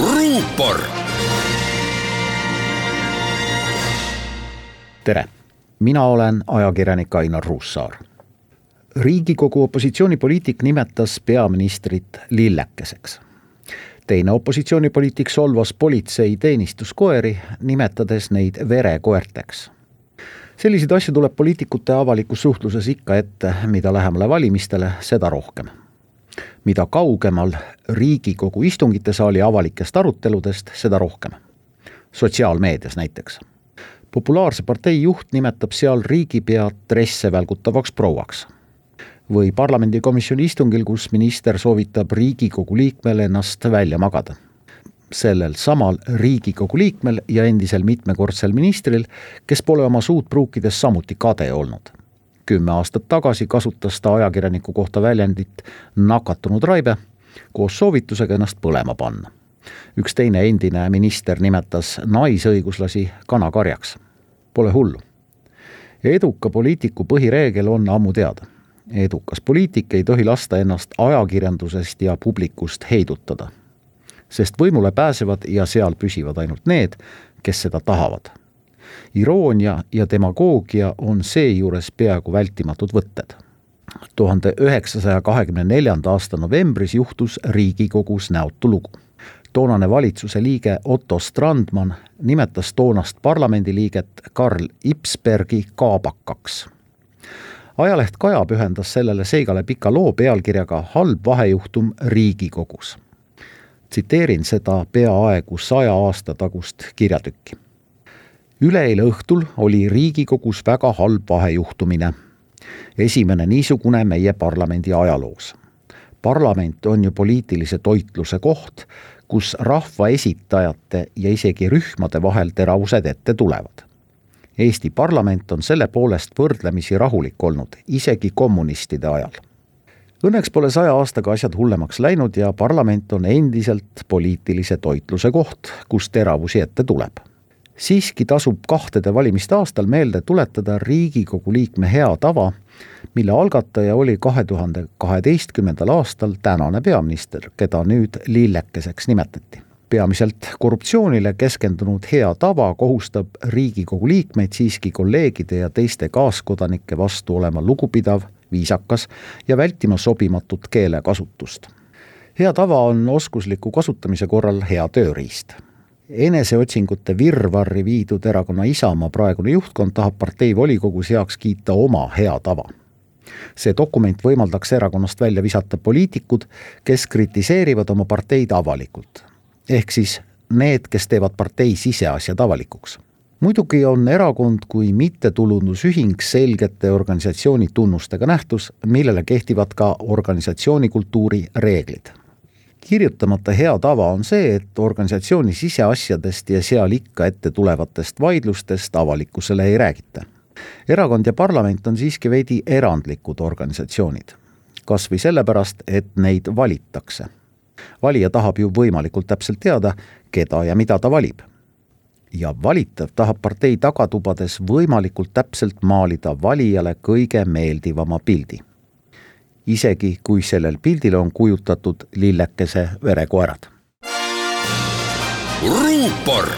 ruupor. tere, mina olen ajakirjanik Ainar Ruussaar. riigikogu opositsioonipoliitik nimetas peaministrit lillekeseks. teine opositsioonipoliitik solvas politsei teenistuskoeri, nimetades neid verekoerteks selliseid asju tuleb poliitikute avalikus suhtluses ikka ette, mida lähemale valimistele, seda rohkem mida kaugemal Riigikogu istungitesaali avalikest aruteludest, seda rohkem. sotsiaalmeedias näiteks. populaarse partei juht nimetab seal riigipead dresse välgutavaks prouaks. või parlamendikomisjoni istungil, kus minister soovitab Riigikogu liikmel ennast välja magada sellel samal Riigikogu liikmel ja endisel mitmekordsel ministril, kes pole oma suud pruukides samuti kade olnud kümme aastat tagasi kasutas ta ajakirjaniku kohta väljendit nakatunud raibe koos soovitusega ennast põlema panna. üks teine endine minister nimetas naisõiguslasi kanakarjaks. Pole hullu. eduka poliitiku põhireegel on ammu teada. edukas poliitik ei tohi lasta ennast ajakirjandusest ja publikust heidutada. sest võimule pääsevad ja seal püsivad ainult need, kes seda tahavad iroonia ja demagoogia on seejuures peaaegu vältimatud võtted. tuhande üheksasaja kahekümne neljanda aasta novembris juhtus Riigikogus näotu lugu. toonane valitsuse liige Otto Strandman nimetas toonast parlamendiliiget Karl Ipsbergi kaabakaks ajaleht Kaja pühendas sellele seigale pika loo pealkirjaga Halb vahejuhtum Riigikogus. tsiteerin seda peaaegu saja aasta tagust kirjatükki üleeile õhtul oli Riigikogus väga halb vahejuhtumine. esimene niisugune meie parlamendi ajaloos. parlament on ju poliitilise toitluse koht, kus rahvaesitajate ja isegi rühmade vahel teravused ette tulevad. Eesti parlament on selle poolest võrdlemisi rahulik olnud, isegi kommunistide ajal Õnneks pole saja aastaga asjad hullemaks läinud ja parlament on endiselt poliitilise toitluse koht, kus teravusi ette tuleb siiski tasub kahtede valimiste aastal meelde tuletada Riigikogu liikme hea tava, mille algataja oli kahe tuhande kaheteistkümnendal aastal tänane peaminister, keda nüüd lillekeseks nimetati. peamiselt korruptsioonile keskendunud hea tava kohustab Riigikogu liikmeid siiski kolleegide ja teiste kaaskodanike vastu olema lugupidav, viisakas ja vältima sobimatut keelekasutust. hea tava on oskusliku kasutamise korral hea tööriist eneseotsingute virvarri viidud erakonna Isamaa praegune juhtkond tahab partei volikogus heaks kiita oma hea tava. see dokument võimaldaks erakonnast välja visata poliitikud, kes kritiseerivad oma parteid avalikult. ehk siis need, kes teevad partei siseasjad avalikuks. muidugi on erakond kui mittetulundusühing selgete organisatsiooni tunnustega nähtus, millele kehtivad ka organisatsioonikultuuri reeglid kirjutamata hea tava on see, et organisatsiooni siseasjadest ja seal ikka ette tulevatest vaidlustest avalikkusele ei räägita. erakond ja parlament on siiski veidi erandlikud organisatsioonid. kas või sellepärast, et neid valitakse. valija tahab ju võimalikult täpselt teada, keda ja mida ta valib. ja valitav tahab partei tagatubades võimalikult täpselt maalida valijale kõige meeldivama pildi isegi kui sellel pildil on kujutatud lillekese verekoerad. ruupor